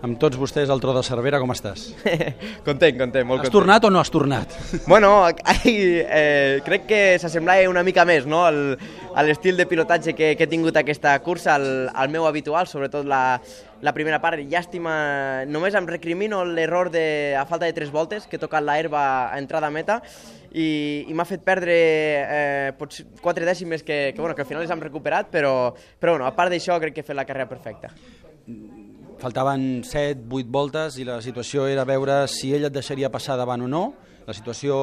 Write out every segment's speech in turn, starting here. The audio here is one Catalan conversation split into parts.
amb tots vostès al Tro de Cervera, com estàs? content, content, molt Has content. tornat o no has tornat? Bueno, ai, eh, crec que s'assemblava una mica més no? al, a l'estil de pilotatge que, que he tingut aquesta cursa, al, al meu habitual, sobretot la, la primera part. Llàstima, només em recrimino l'error de, a falta de tres voltes, que he tocat la herba a entrada a meta, i, i m'ha fet perdre eh, potser quatre dècimes que, que, bueno, que al final les hem recuperat, però, però bueno, a part d'això crec que he fet la carrera perfecta. Faltaven 7, 8 voltes i la situació era veure si ell et deixaria passar davant o no. La situació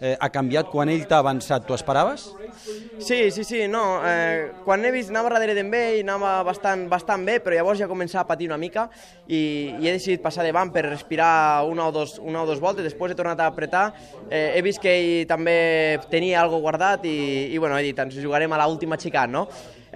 eh, ha canviat. Quan ell t'ha avançat, tu esperaves? Sí, sí, sí, no. Eh, quan he vist anava darrere d'en ell, anava bastant, bastant bé, però llavors ja començava a patir una mica i, i he decidit passar davant per respirar una o dos, una o dos voltes, després he tornat a apretar, eh, he vist que ell també tenia algo guardat i, i bueno, he dit, ens jugarem a l'última xicant, no?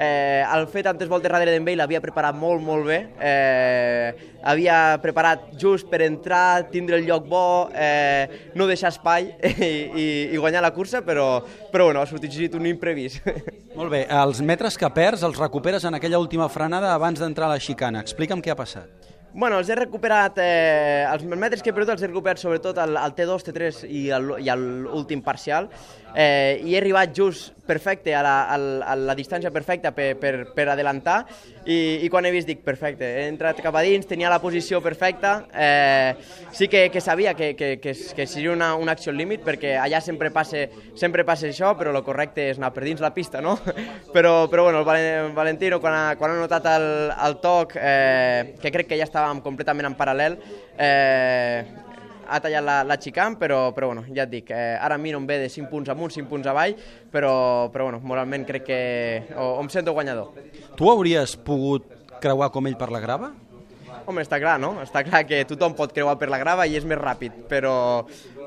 Eh, el fer tantes voltes darrere d'en l'havia preparat molt, molt bé. Eh, havia preparat just per entrar, tindre el lloc bo, eh, no deixar espai i, i, i guanyar la cursa, però, però bueno, ha sortit un imprevist. Molt bé, els metres que perds els recuperes en aquella última frenada abans d'entrar a la xicana. Explica'm què ha passat. Bueno, els he recuperat, eh, els metres que he perdut els he recuperat sobretot al, al T2, T3 i al- i a l'últim parcial. Eh, i he arribat just perfecte a la, a la, a la distància perfecta per, per, per adelantar. I, i quan he vist dic perfecte, he entrat cap a dins, tenia la posició perfecta, eh, sí que, que sabia que, que, que, que seria una, una acció límit perquè allà sempre passa, sempre passa això, però el correcte és anar per dins la pista, no? però, però bueno, el Valen- Valentino quan ha, quan ha notat el, el toc, eh, que crec que ja estàvem completament en paral·lel, eh, ha tallat la, la xicam, però, però bueno, ja et dic, eh, ara a mi no em ve de 5 punts amunt, 5 punts avall, però, però bueno, moralment crec que o, o em sento guanyador. Tu hauries pogut creuar com ell per la grava? Home, està clar, no? Està clar que tothom pot creuar per la grava i és més ràpid, però,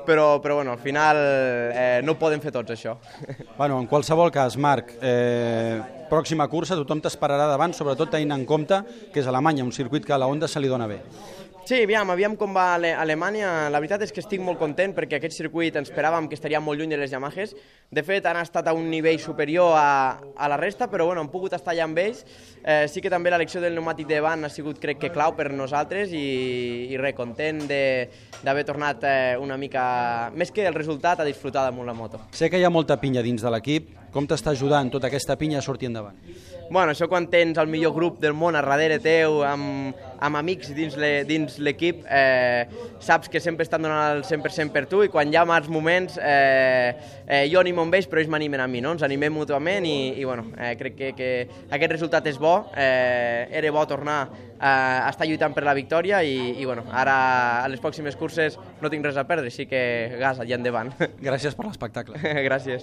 però, però bueno, al final eh, no ho poden fer tots, això. Bueno, en qualsevol cas, Marc, eh, pròxima cursa, tothom t'esperarà davant, sobretot tenint en compte que és Alemanya, un circuit que a la Honda se li dona bé. Sí, aviam, aviam com va Ale Alemanya. La veritat és que estic molt content perquè aquest circuit ens esperàvem que estaria molt lluny de les Yamahas. De fet, han estat a un nivell superior a, a la resta, però bueno, han pogut estar allà amb ells. Eh, sí que també l'elecció del pneumàtic de van ha sigut, crec que, clau per nosaltres i, i res, content de- d'haver tornat eh, una mica, més que el resultat, a disfrutar damunt la moto. Sé que hi ha molta pinya dins de l'equip. Com t'està ajudant tota aquesta pinya a sortir endavant? Bueno, això quan tens el millor grup del món a darrere teu, amb, amb amics dins le- dins l'equip, eh, saps que sempre estan donant el 100% per tu i quan hi ha mals moments eh, eh, jo animo amb ells però ells m'animen a mi, no? ens animem mútuament i, i bueno, eh, crec que, que aquest resultat és bo, eh, era bo tornar a estar lluitant per la victòria i, i bueno, ara a les pròximes curses no tinc res a perdre, així que gas allà endavant. Gràcies per l'espectacle. Gràcies.